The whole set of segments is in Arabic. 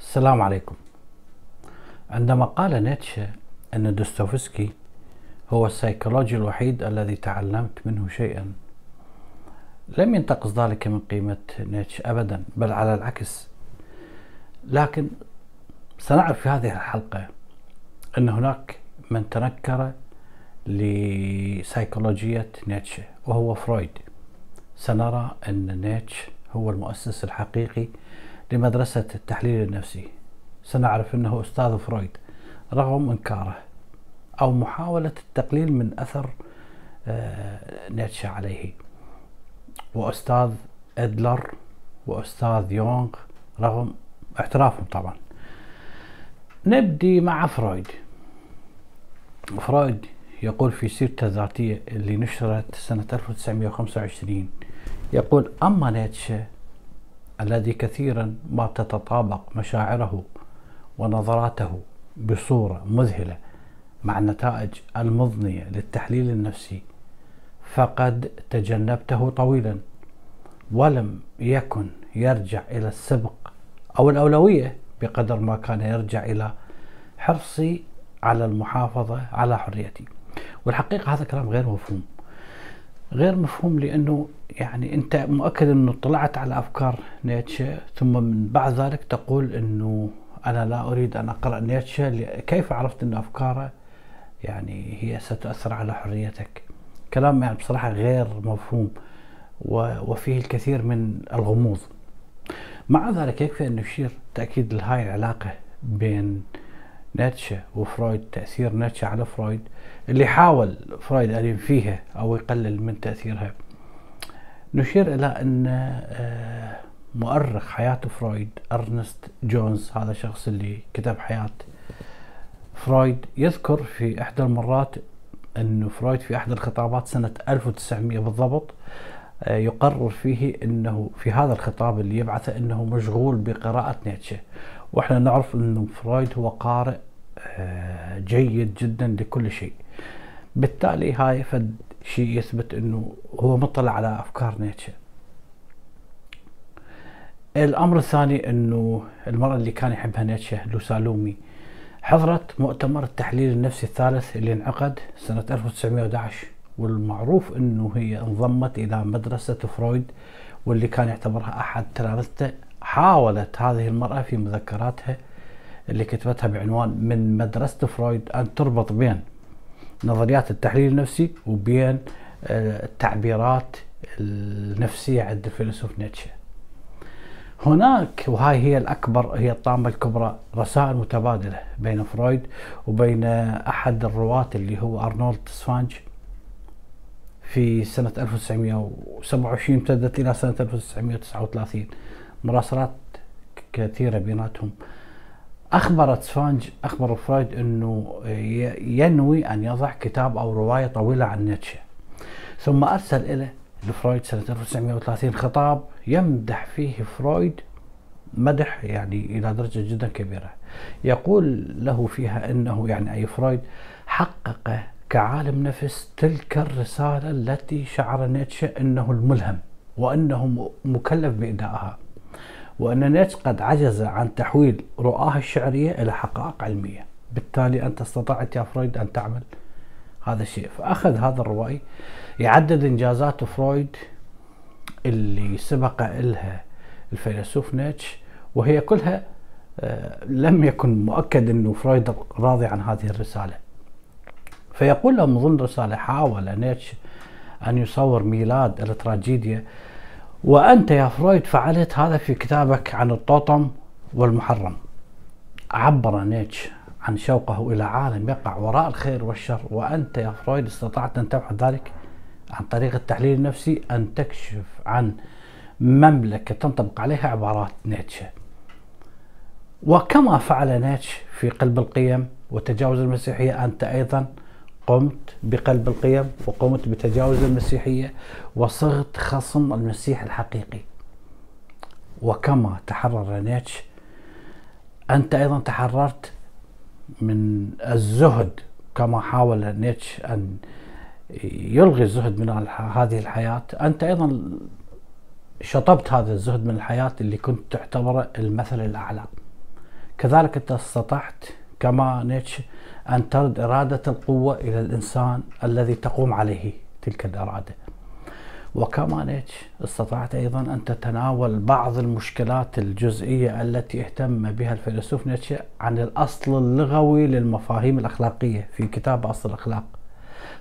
السلام عليكم. عندما قال نيتشه أن دوستويفسكي هو السيكولوجي الوحيد الذي تعلمت منه شيئا لم ينتقص ذلك من قيمة نيتشه أبدا بل على العكس. لكن سنعرف في هذه الحلقة أن هناك من تنكر لسيكولوجية نيتشه وهو فرويد. سنرى أن نيتشه هو المؤسس الحقيقي لمدرسة التحليل النفسي. سنعرف أنه أستاذ فرويد رغم إنكاره أو محاولة التقليل من أثر آه، نيتشه عليه. وأستاذ إدلر وأستاذ يونغ رغم اعترافهم طبعا. نبدي مع فرويد. فرويد يقول في سيرته الذاتية اللي نشرت سنة 1925 يقول أما نيتشه الذي كثيرا ما تتطابق مشاعره ونظراته بصورة مذهلة مع النتائج المضنية للتحليل النفسي فقد تجنبته طويلا ولم يكن يرجع إلى السبق أو الأولوية بقدر ما كان يرجع إلى حرصي على المحافظة على حريتي. والحقيقة هذا كلام غير مفهوم. غير مفهوم لأنه يعني أنت مؤكد أنه طلعت على أفكار نيتشه ثم من بعد ذلك تقول أنه أنا لا أريد أن أقرأ نيتشه كيف عرفت أن أفكاره يعني هي ستؤثر على حريتك؟ كلام يعني بصراحة غير مفهوم وفيه الكثير من الغموض. مع ذلك يكفي أن نشير تأكيد لهاي العلاقة بين نيتشه وفرويد تأثير نيتشه على فرويد. اللي حاول فرويد أن ينفيها أو يقلل من تأثيرها. نشير إلى أن آه، مؤرخ حياة فرويد أرنست جونز هذا الشخص اللي كتب حياة فرويد. يذكر في إحدى المرات أن فرويد في أحد الخطابات سنة 1900 بالضبط آه، يقرر فيه أنه في هذا الخطاب اللي يبعثه أنه مشغول بقراءة نيتشه وإحنا نعرف أنه فرويد هو قارئ آه، جيد جدا لكل شيء. بالتالي هاي فد شيء يثبت أنه هو مطلع على أفكار نيتشه. الأمر الثاني إنه المرأة اللي كان يحبها نيتشه لوسالومي حضرت مؤتمر التحليل النفسي الثالث اللي انعقد سنة 1911 والمعروف إنه هي انضمت إلى مدرسة فرويد واللي كان يعتبرها أحد تلامذته. حاولت هذه المرأة في مذكراتها اللي كتبتها بعنوان من مدرسة فرويد أن تربط بين نظريات التحليل النفسي وبين آه، التعبيرات النفسية عند الفيلسوف نيتشه. هناك وهاي هي الأكبر هي الطامة الكبرى رسائل متبادلة بين فرويد وبين أحد الرواة اللي هو أرنولد سفايج في سنة 1927 امتدت إلى سنة 1939 مراسلات كثيرة بيناتهم. أخبرت سفايج أخبر فرويد أنه ينوي أن يضع كتاب أو رواية طويلة عن نيتشه. ثم أرسل إليه لفرويد سنة 1930 خطاب يمدح فيه فرويد مدح يعني إلى درجة جدا كبيرة. يقول له فيها أنه يعني أي فرويد حقق كعالم نفس تلك الرسالة التي شعر نيتشه أنه الملهم وأنه مكلف بأدائها. وأن نيتشه قد عجز عن تحويل رؤاه الشعرية إلى حقائق علمية. بالتالي أنت استطعت يا فرويد أن تعمل هذا الشيء. فأخذ هذا الروائي يعدد إنجازات فرويد اللي سبق إلها الفيلسوف نيتش وهي كلها آه، لم يكن مؤكد أنه فرويد راضي عن هذه الرسالة. فيقول له من ضمن رسالة حاول نيتش أن يصور ميلاد التراجيديا وأنت يا فرويد فعلت هذا في كتابك عن الطوطم والمحرم. عبر نيتش عن شوقه إلى عالم يقع وراء الخير والشر وأنت يا فرويد استطعت أن تبحث ذلك عن طريق التحليل النفسي أن تكشف عن مملكة تنطبق عليها عبارات نيتشه. وكما فعل نيتش في قلب القيم وتجاوز المسيحية أنت أيضا قمت بقلب القيم وقمت بتجاوز المسيحية وصغت خصم المسيح الحقيقي. وكما تحرر نيتش أنت أيضا تحررت من الزهد كما حاول نيتش أن يلغي الزهد من هذه الحياة. أنت أيضا شطبت هذا الزهد من الحياة اللي كنت تعتبره المثل الأعلى. كذلك أنت استطعت كما نيتشه أن ترد إرادة القوة إلى الإنسان الذي تقوم عليه تلك الإرادة. وكما نيتش استطعت أيضا أن تتناول بعض المشكلات الجزئية التي اهتم بها الفيلسوف نيتشه عن الأصل اللغوي للمفاهيم الأخلاقية في كتاب أصل الأخلاق.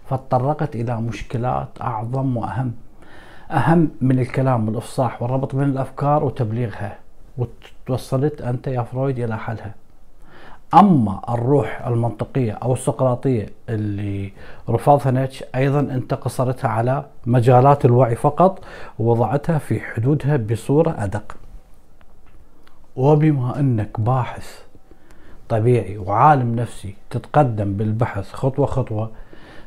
فتطرقت إلى مشكلات أعظم وأهم أهم من الكلام والإفصاح والربط بين الأفكار وتبليغها وتوصلت أنت يا فرويد إلى حلها. أما الروح المنطقية أو السقراطية اللي رفضها نيتش أيضا أنت قصرتها على مجالات الوعي فقط ووضعتها في حدودها بصورة أدق. وبما أنك باحث طبيعي وعالم نفسي تتقدم بالبحث خطوة خطوة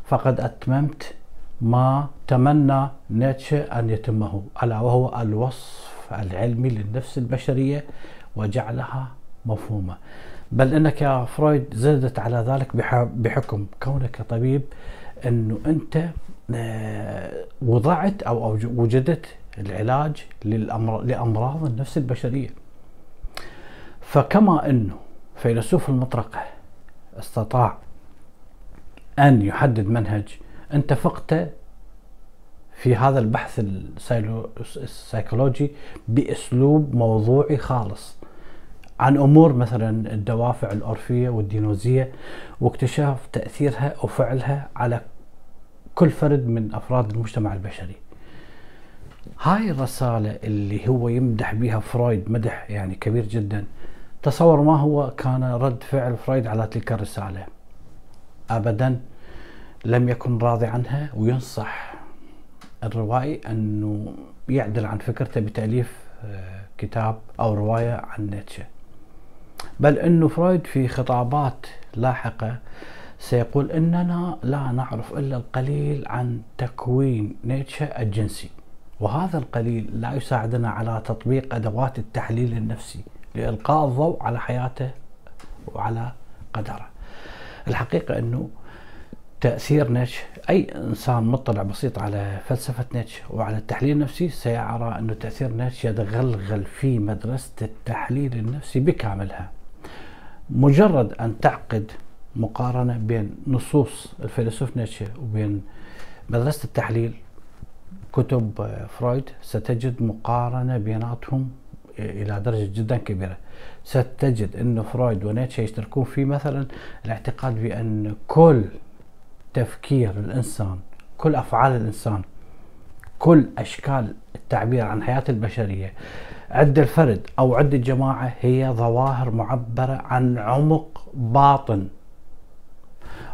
فقد أتممت ما تمنى نيتشه أن يتمه ألا وهو الوصف العلمي للنفس البشرية وجعلها مفهومة. بل إنك يا فرويد زدت على ذلك بحكم كونك طبيب إنه أنت آه، وضعت أو وجدت العلاج لأمراض النفس البشرية. فكما إنه فيلسوف المطرقه استطاع أن يحدد منهج أنت فقت في هذا البحث السيكولوجي بأسلوب موضوعي خالص عن أمور مثلا الدوافع العرفيه والدينوزية واكتشاف تأثيرها وفعلها على كل فرد من أفراد المجتمع البشري. هاي الرسالة اللي هو يمدح بها فرويد مدح يعني كبير جدا تصور ما هو كان رد فعل فرويد على تلك الرسالة. ابدا لم يكن راضي عنها وينصح الروائي أنه يعدل عن فكرته بتأليف آه، كتاب أو رواية عن نيتشه. بل أنه فرويد في خطابات لاحقة سيقول أننا لا نعرف إلا القليل عن تكوين نيتشه الجنسي. وهذا القليل لا يساعدنا على تطبيق أدوات التحليل النفسي لإلقاء الضوء على حياته وعلى قدره. الحقيقة أنه تأثير نيتش أي إنسان مطلع بسيط على فلسفة نيتش وعلى التحليل النفسي سيرى أنه تأثير نيتش يتغلغل في مدرسة التحليل النفسي بكاملها. مجرد أن تعقد مقارنة بين نصوص الفيلسوف نيتشه وبين مدرسة التحليل كتب فرويد ستجد مقارنة بيناتهم إلى درجة جدا كبيرة. ستجد أن فرويد ونيتشه يشتركون في مثلا الاعتقاد بأن كل تفكير الإنسان كل أفعال الإنسان كل أشكال التعبير عن حياة البشرية عند الفرد أو عند الجماعة هي ظواهر معبرة عن عمق باطن.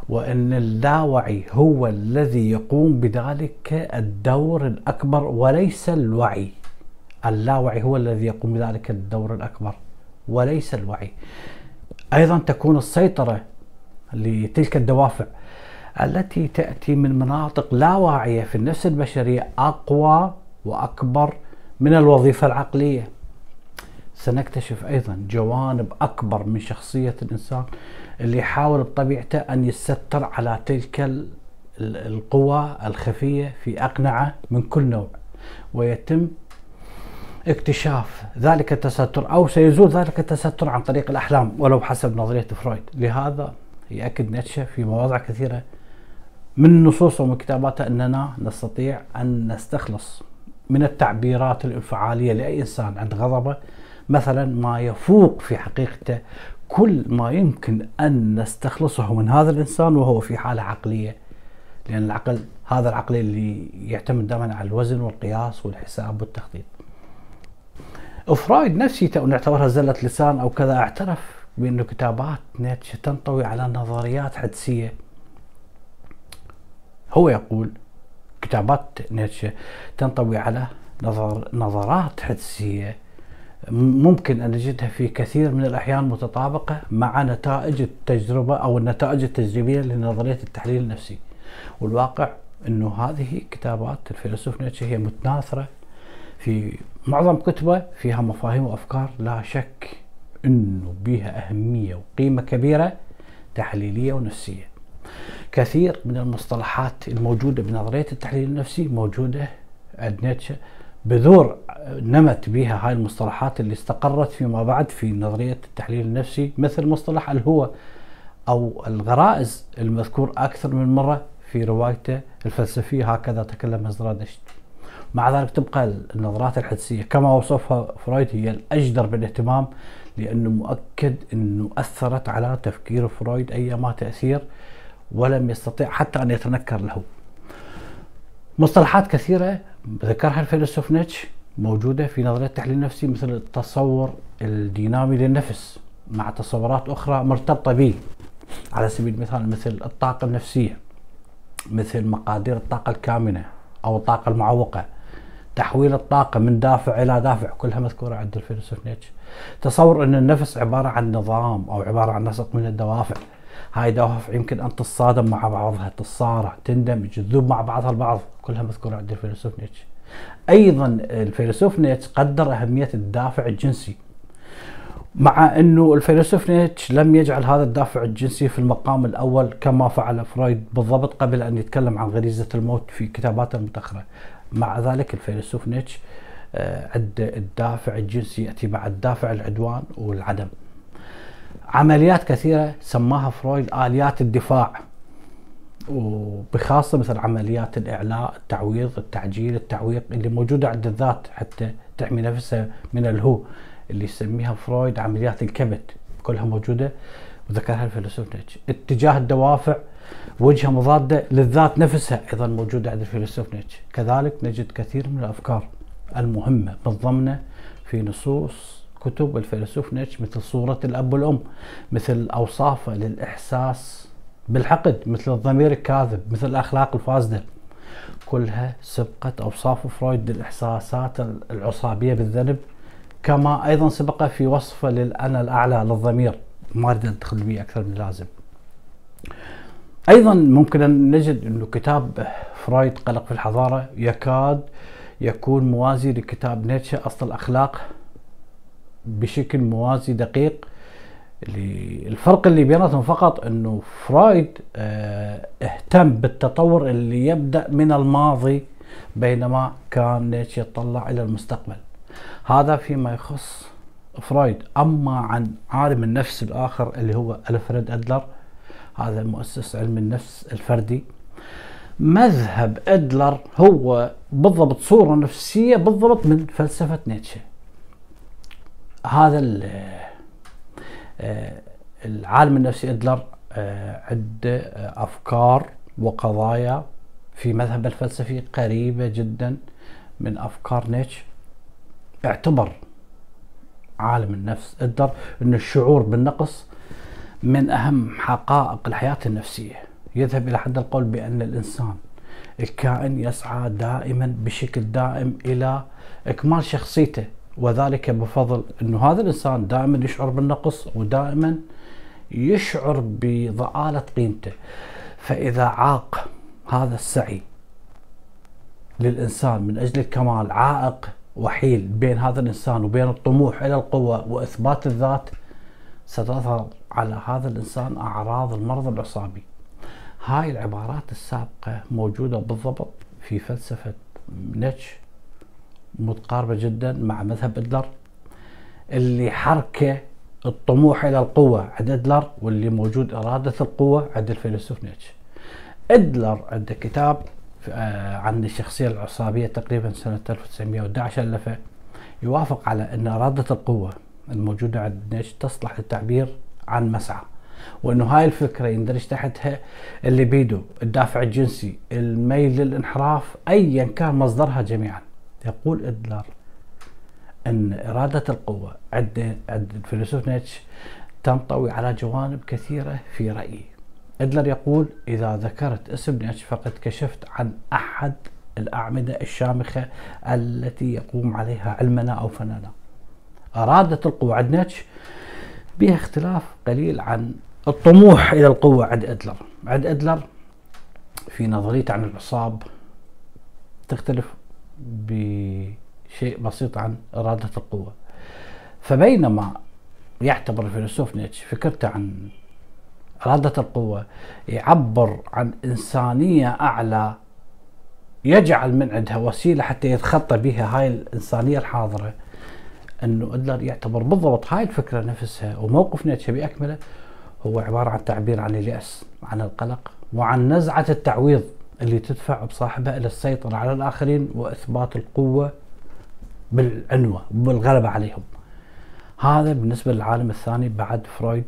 وأن اللاوعي هو الذي يقوم بذلك الدور الأكبر وليس الوعي. اللاوعي هو الذي يقوم بذلك الدور الأكبر وليس الوعي. أيضا تكون السيطرة لتلك الدوافع التي تأتي من مناطق لا واعية في النفس البشرية أقوى وأكبر من الوظيفة العقلية. سنكتشف أيضا جوانب أكبر من شخصية الإنسان اللي يحاول بطبيعته أن يستر على تلك القوى الخفية في أقنعة من كل نوع ويتم اكتشاف ذلك التستر أو سيزول ذلك التستر عن طريق الأحلام ولو حسب نظرية فرويد. لهذا يأكد نيتشه في مواضع كثيرة من نصوصه ومن كتاباته أننا نستطيع أن نستخلص من التعبيرات الانفعالية لأي إنسان عند غضبه. مثلا ما يفوق في حقيقته كل ما يمكن أن نستخلصه من هذا الإنسان وهو في حالة عقلية. لأن العقل هذا العقل اللي يعتمد دائما على الوزن والقياس والحساب والتخطيط. فرويد نفسه نعتبرها زلة لسان أو كذا أعترف بأن كتابات نيتشه تنطوي على نظريات حدسية. هو يقول كتابات نيتشه تنطوي على نظر نظرات حدسية. ممكن أن نجدها في كثير من الأحيان متطابقة مع نتائج التجربة أو النتائج التجريبية لنظرية التحليل النفسي. والواقع أنه هذه كتابات الفيلسوف نيتشه هي متناثرة في معظم كتبه فيها مفاهيم وأفكار لا شك أنه بها أهمية وقيمة كبيرة تحليلية ونفسية. كثير من المصطلحات الموجودة بنظرية التحليل النفسي موجودة عند نيتشه بذور نمت بها هاي المصطلحات اللي استقرت فيما بعد في نظرية التحليل النفسي مثل مصطلح الهوى أو الغرائز المذكور أكثر من مرة في روايته الفلسفية هكذا تكلم زرادشت مع ذلك تبقى النظرات الحدسية كما وصفها فرويد هي الأجدر بالاهتمام لأنه مؤكد أنه أثرت على تفكير فرويد أيما تأثير ولم يستطيع حتى أن يتنكر له. مصطلحات كثيرة ذكرها الفيلسوف نيتش موجودة في نظرية التحليل النفسي مثل التصور الدينامي للنفس مع تصورات أخرى مرتبطة به. على سبيل المثال مثل الطاقة النفسية مثل مقادير الطاقة الكامنة أو الطاقة المعوقة تحويل الطاقة من دافع إلى دافع كلها مذكورة عند الفيلسوف نيتشه تصور أن النفس عبارة عن نظام أو عبارة عن نسق من الدوافع. هاي دوافع يمكن أن تصادم مع بعضها تصارع تندمج تذوب مع بعضها البعض كلها مذكورة عند الفيلسوف نيتشه أيضا الفيلسوف نيتشه قدر أهمية الدافع الجنسي مع إنه الفيلسوف نيتش لم يجعل هذا الدافع الجنسي في المقام الأول كما فعل فرويد بالضبط قبل أن يتكلم عن غريزة الموت في كتاباته المتأخرة. مع ذلك الفيلسوف نيتش آه، عد الدافع الجنسي يأتي بعد دافع العدوان والعدم. عمليات كثيرة سماها فرويد آليات الدفاع. وبخاصة مثل عمليات الإعلاء، التعويض، التعجيل، التعويق اللي موجوده عند الذات حتى تحمي نفسها من الهو. اللي يسميها فرويد عمليات الكبت كلها موجودة. وذكرها الفيلسوف نيتشه اتجاه الدوافع وجهة مضادة للذات نفسها أيضا موجودة عند الفيلسوف نيتشه كذلك نجد كثير من الأفكار المهمة بالضمنة في نصوص كتب الفيلسوف نيتشه مثل صورة الأب والأم مثل أوصافه للإحساس بالحقد مثل الضمير الكاذب مثل الأخلاق الفاسدة. كلها سبقت أوصاف فرويد للإحساسات العصابية بالذنب كما أيضا سبق في وصفه للأنا الأعلى للضمير. ما أريد ادخل به أكثر من اللازم. أيضا ممكن أن نجد إنه كتاب فرويد قلق في الحضارة يكاد يكون موازي لكتاب نيتشه أصل الأخلاق. بشكل موازي دقيق الفرق اللي بيناتهم فقط إنه فرويد آه اهتم بالتطور اللي يبدأ من الماضي بينما كان نيتشه يطلع إلى المستقبل. هذا فيما يخص فرويد. أما عن عالم النفس الآخر اللي هو ألفريد أدلر هذا مؤسس علم النفس الفردي. مذهب أدلر هو بالضبط صورة نفسية بالضبط من فلسفة نيتشه. هذا آه، العالم النفسي إدلر آه، عنده أفكار وقضايا في مذهب الفلسفي قريبة جدا من أفكار نيتشه اعتبر عالم النفس ادر إن الشعور بالنقص من أهم حقائق الحياة النفسية. يذهب إلى حد القول بأن الإنسان الكائن يسعى دائما بشكل دائم إلى إكمال شخصيته وذلك بفضل إنه هذا الإنسان دائما يشعر بالنقص ودائما يشعر بضآلة قيمته فإذا عاق هذا السعي للإنسان من أجل الكمال عائق وحيل بين هذا الإنسان وبين الطموح إلى القوة وإثبات الذات ستظهر على هذا الإنسان أعراض المرض العصابي. هاي العبارات السابقة موجودة بالضبط في فلسفة نيتش متقاربة جدا مع مذهب إدلر اللي حركة الطموح إلى القوة عند إدلر واللي موجود إرادة القوة عند الفيلسوف نيتش. إدلر عنده كتاب آه، عن الشخصية العصابية تقريبا سنة 1911 ألفه يوافق على أن إرادة القوة الموجودة عند نيتش تصلح للتعبير عن مسعى وأنه هاي الفكرة يندرج تحتها الليبيدو الدافع الجنسي الميل للانحراف أيا كان مصدرها جميعا يقول إدلر أن إرادة القوة عند عند الفيلسوف نيتش تنطوي على جوانب كثيرة في رأيي. ادلر يقول إذا ذكرت اسم نيتش فقد كشفت عن أحد الأعمدة الشامخة التي يقوم عليها علمنا أو فننا. أرادت القوة عند نيتش بها اختلاف قليل عن الطموح إلى القوة عند أدلر عند أدلر في نظريته عن العصاب تختلف بشيء بسيط عن إرادة القوة. فبينما يعتبر الفيلسوف نيتش فكرته عن إرادة القوة يعبر عن إنسانية أعلى يجعل من عندها وسيلة حتى يتخطى بها هاي الإنسانية الحاضرة إنه إدلر يعتبر بالضبط هاي الفكرة نفسها. وموقف نيتشه بأكمله هو عبارة عن تعبير عن اليأس عن القلق وعن نزعة التعويض. اللي تدفع بصاحبها إلى السيطرة على الآخرين وإثبات القوة بالعنوة بالغلبه عليهم. هذا بالنسبة للعالم الثاني بعد فرويد.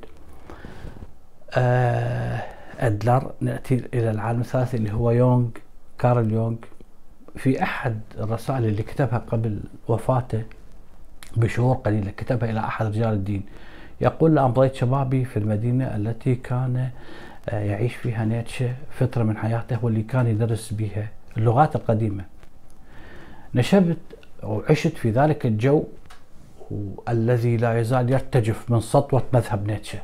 آه أدلر نأتي إلى العالم الثالث اللي هو يونغ كارل يونغ. في أحد الرسائل اللي كتبها قبل وفاته بشهور قليلة كتبها إلى أحد رجال الدين. يقول أمضيت شبابي في المدينة التي كان يعيش فيها نيتشه فتره من حياته واللي كان يدرس بها اللغات القديمة. نشبت وعشت في ذلك الجو الذي لا يزال يرتجف من سطوة مذهب نيتشه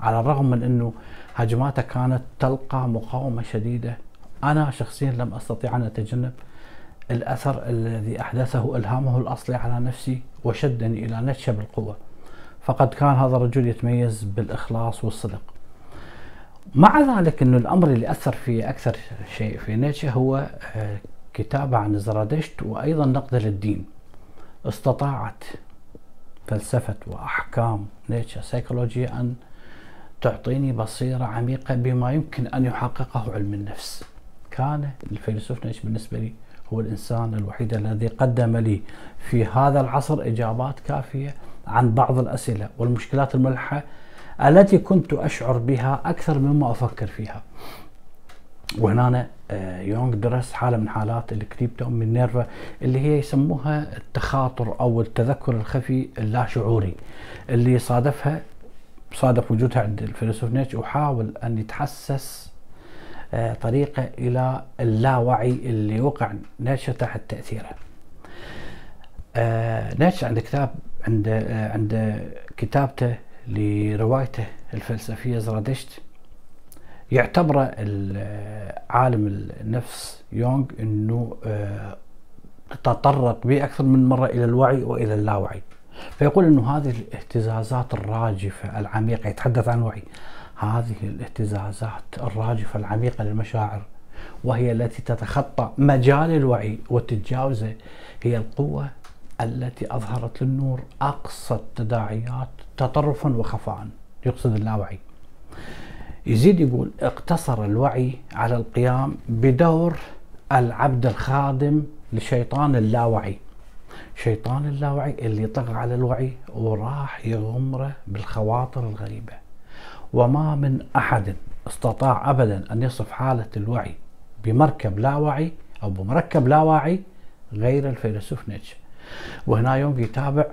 على الرغم من إنه هجماته كانت تلقى مقاومة شديدة. أنا شخصيا لم أستطيع أن أتجنب الأثر الذي أحدثه إلهامه الأصلي على نفسي وشدني إلى نتشه بالقوة. فقد كان هذا الرجل يتميز بالإخلاص والصدق. مع ذلك إنه الأمر اللي أثر في أكثر شيء في نيتشه هو آه، كتابه عن زرادشت وأيضا نقد للدين. استطاعت فلسفة وأحكام نيتشه سيكولوجيا أن تعطيني بصيرة عميقة بما يمكن أن يحققه علم النفس. كان الفيلسوف نيتشه بالنسبة لي هو الإنسان الوحيد الذي قدم لي في هذا العصر إجابات كافية عن بعض الأسئلة والمشكلات الملحة التي كنت أشعر بها أكثر مما أفكر فيها. وهنا آه، يونغ درس حالة من حالات من نيرفا اللي هي يسموها التخاطر أو التذكر الخفي اللاشعوري اللي صادفها صادف وجودها عند الفيلسوف نيتش وحاول أن يتحسس آه، طريقة إلى اللاوعي اللي وقع نيتشه تحت تأثيره. آه، نيتشه عند كتاب عند عند كتابته لروايته الفلسفية زرادشت. يعتبر عالم النفس يونغ إنه تطرق به أكثر من مرة إلى الوعي وإلى اللاوعي. فيقول إنه هذه الاهتزازات الراجفة العميقة يتحدث عن الوعي. هذه الاهتزازات الراجفة العميقة للمشاعر وهي التي تتخطى مجال الوعي وتتجاوزه هي القوة التي أظهرت للنور أقصى التداعيات تطرفا وخفاء. يقصد اللاوعي. يزيد يقول اقتصر الوعي على القيام بدور العبد الخادم لشيطان اللاوعي. شيطان اللاوعي اللي طغى على الوعي وراح يغمره بالخواطر الغريبة. وما من أحد استطاع أبدا أن يصف حالة الوعي بمركب لا وعي أو بمركب لا واعي غير الفيلسوف نيتشه. وهنا يونغ يتابع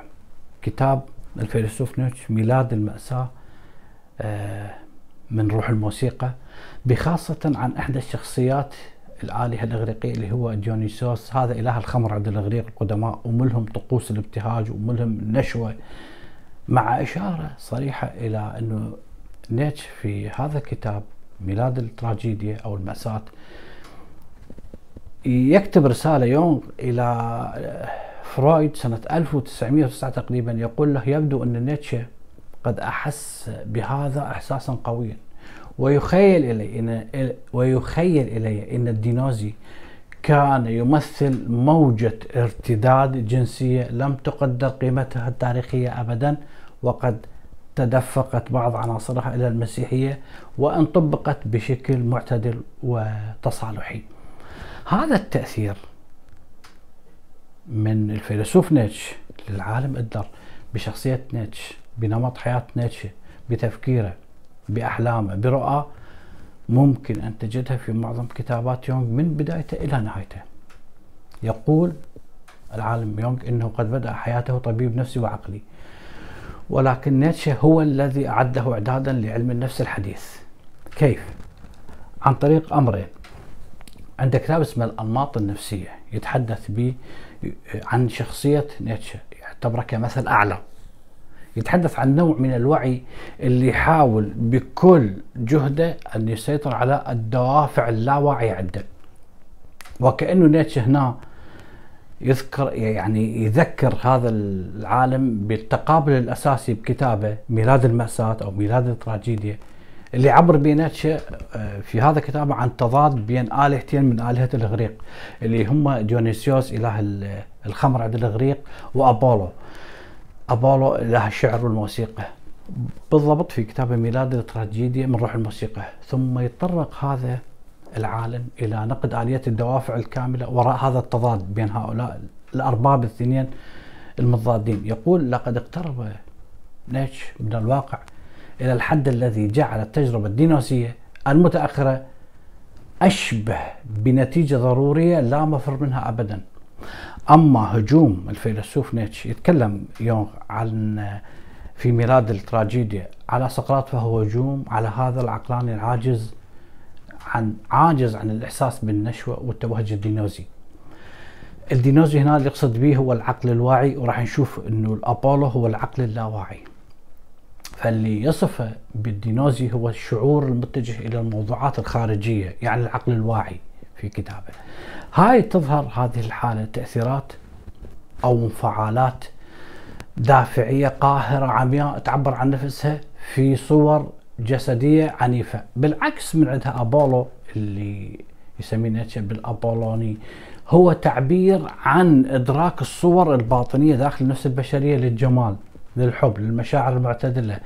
كتاب الفيلسوف نيتشه ميلاد المأساة آه، من روح الموسيقى بخاصة عن إحدى الشخصيات الآلهة الإغريقية اللي هو ديونيسوس هذا إله الخمر عند الإغريق القدماء وملهم طقوس الابتهاج وملهم النشوة مع إشارة صريحة إلى أنه نيتش في هذا الكتاب ميلاد التراجيديا أو المأساة يكتب رسالة يونغ إلى فرويد سنة 1909 تقريبا يقول له يبدو أن نيتشه قد أحس بهذا إحساسا قويا. ويخيل إلي إن ويخيل إلي أن الدينوزي كان يمثل موجة ارتداد جنسية لم تقدر قيمتها التاريخية أبدا وقد تدفقت بعض عناصرها إلى المسيحية وأن طبقت بشكل معتدل وتصالحي. هذا التأثير من الفيلسوف نيتش للعالم إدلر بشخصية نيتش بنمط حياة نيتش بتفكيره بأحلامه برؤى ممكن أن تجدها في معظم كتابات يونغ من بدايته إلى نهايته. يقول العالم يونغ أنه قد بدأ حياته طبيب نفسي وعقلي ولكن نيتشه هو الذي أعده إعدادا لعلم النفس الحديث. كيف؟ عن طريق أمرين. عند كتاب اسمه الأنماط النفسية. يتحدث به عن شخصية نيتشه. يعتبره كمثل أعلى. يتحدث عن نوع من الوعي اللي يحاول بكل جهده أن يسيطر على الدوافع اللاواعية عنده. وكأنه نيتشه هنا يذكر يعني يذكر هذا العالم بالتقابل الأساسي بكتابه ميلاد المأساة أو ميلاد التراجيديا. اللي يعبر بيناتشا آه، في هذا كتابه عن تضاد بين آلهتين من آلهة الإغريق اللي هم ديونيسيوس إله الخمر عند الإغريق وأبولو. أبولو إله الشعر والموسيقى. بالضبط في كتاب ميلاد التراجيديا من روح الموسيقى. ثم يتطرق هذا العالم إلى نقد آلية الدوافع الكاملة وراء هذا التضاد بين هؤلاء الأرباب الاثنين المتضادين. يقول لقد اقترب نيتش من الواقع إلى الحد الذي جعل التجربة الدينوسية المتأخرة أشبه بنتيجة ضرورية لا مفر منها أبدا. أما هجوم الفيلسوف نيتش يتكلم يونغ عن في ميلاد التراجيديا على سقراط فهو هجوم على هذا العقلاني العاجز عن عاجز عن الإحساس بالنشوة والتوهج الدينوزي الدينوزي هنا اللي يقصد به هو العقل الواعي وراح نشوف إنه الأبولو هو العقل اللاواعي. فاللي يصفه بالدينوزي هو الشعور المتجه إلى الموضوعات الخارجية يعني العقل الواعي في كتابه. هاي تظهر هذه الحالة تأثيرات أو انفعالات دافعية قاهرة عمياء تعبر عن نفسها في صور جسدية عنيفة. بالعكس من عندها أبولو اللي يسميه نيتشه بالأبولوني هو تعبير عن إدراك الصور الباطنية داخل النفس البشرية للجمال. للحب للمشاعر المعتدلة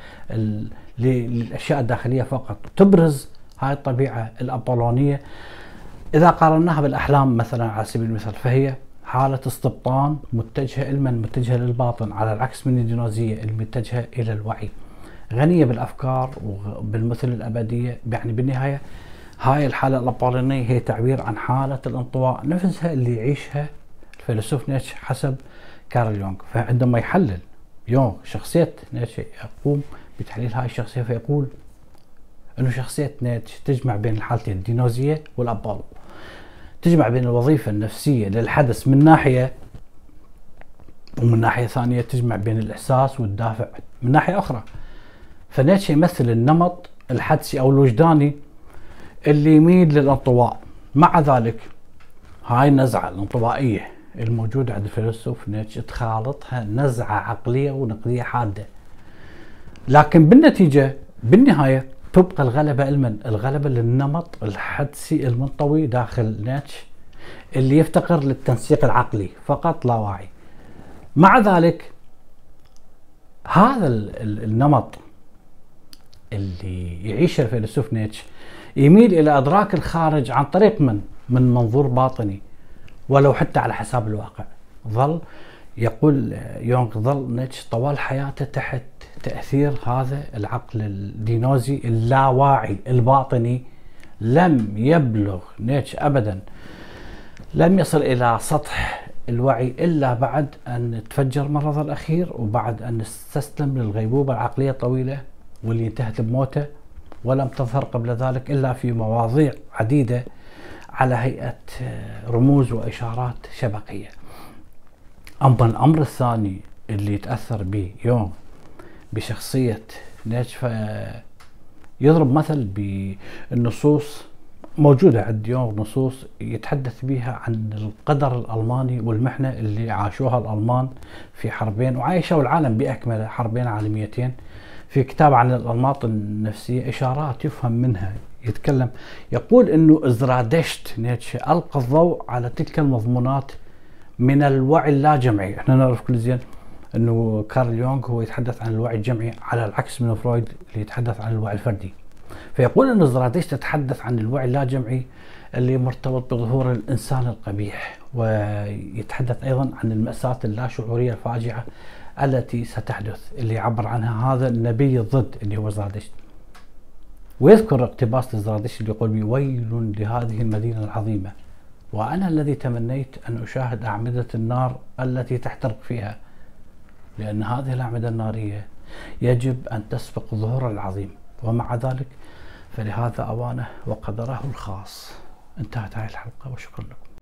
للأشياء الداخلية فقط. تبرز هاي الطبيعة الابولونيه إذا قارناها بالأحلام مثلا على سبيل المثال فهي حالة استبطان متجهة علما متجهة للباطن على العكس من الدينوزية المتجهة إلى الوعي. غنية بالأفكار وبالمثل الأبدية. يعني بالنهاية هاي الحالة الأبولونية هي تعبير عن حالة الانطواء نفسها اللي يعيشها الفيلسوف نيتشه حسب كارل يونغ. فعندما يحلل يونغ شخصية نيتشه يقوم بتحليل هاي الشخصية فيقول إنه شخصية نيتشه تجمع بين الحالتين الدينوزية والأبولو تجمع بين الوظيفة النفسية للحدث من ناحية ومن ناحية ثانية تجمع بين الإحساس والدافع من ناحية أخرى. فنيتشه يمثل النمط الحدسي أو الوجداني اللي يميل للانطواء. مع ذلك هاي النزعة الانطوائية الموجودة عند الفيلسوف نيتشه تخالطها نزعة عقلية ونقدية حادة. لكن بالنتيجة بالنهاية تبقى الغلبة المن الغلبة للنمط الحدسي المنطوي داخل نيتش اللي يفتقر للتنسيق العقلي فقط لا واعي مع ذلك هذا النمط اللي يعيشه الفيلسوف نيتش يميل إلى أدراك الخارج عن طريق من؟ من منظور باطني. ولو حتى على حساب الواقع. ظل يقول يونغ ظل نيتش طوال حياته تحت تأثير هذا العقل الدينوزي اللاواعي الباطني. لم يبلغ نيتش ابدا. لم يصل إلى سطح الوعي إلا بعد أن تفجر مرضه الأخير وبعد أن استسلم للغيبوبة العقلية الطويلة واللي انتهت بموته. ولم تظهر قبل ذلك إلا في مواضيع عديدة على هيئة رموز وإشارات شبكية. أما الأمر الثاني اللي يتأثر به يوم بشخصية نيتش يضرب مثل بالنصوص موجودة عند يوم نصوص يتحدث بها عن القدر الألماني والمحنة اللي عاشوها الألمان في حربين وعايشوا العالم بأكمله حربين عالميتين. في كتاب عن الأنماط النفسية إشارات يفهم منها يتكلم. يقول أنه زرادشت نيتشه ألقى الضوء على تلك المضمونات من الوعي اللاجمعي. إحنا نعرف كل زين أنه كارل يونغ هو يتحدث عن الوعي الجمعي على العكس من فرويد اللي يتحدث عن الوعي الفردي. فيقول أن زرادشت تتحدث عن الوعي اللاجمعي اللي مرتبط بظهور الإنسان القبيح ويتحدث أيضا عن المأساة اللاشعورية الفاجعة التي ستحدث اللي عبر عنها هذا النبي الضد اللي هو زرادشت ويذكر اقتباس لزرادشت اللي يقول بي ويل لهذه المدينة العظيمة وأنا الذي تمنيت أن أشاهد أعمدة النار التي تحترق فيها لأن هذه الأعمدة النارية يجب أن تسبق ظهور العظيم ومع ذلك فلهذا أوانه وقدره الخاص. انتهت هذه الحلقة وشكرا لكم.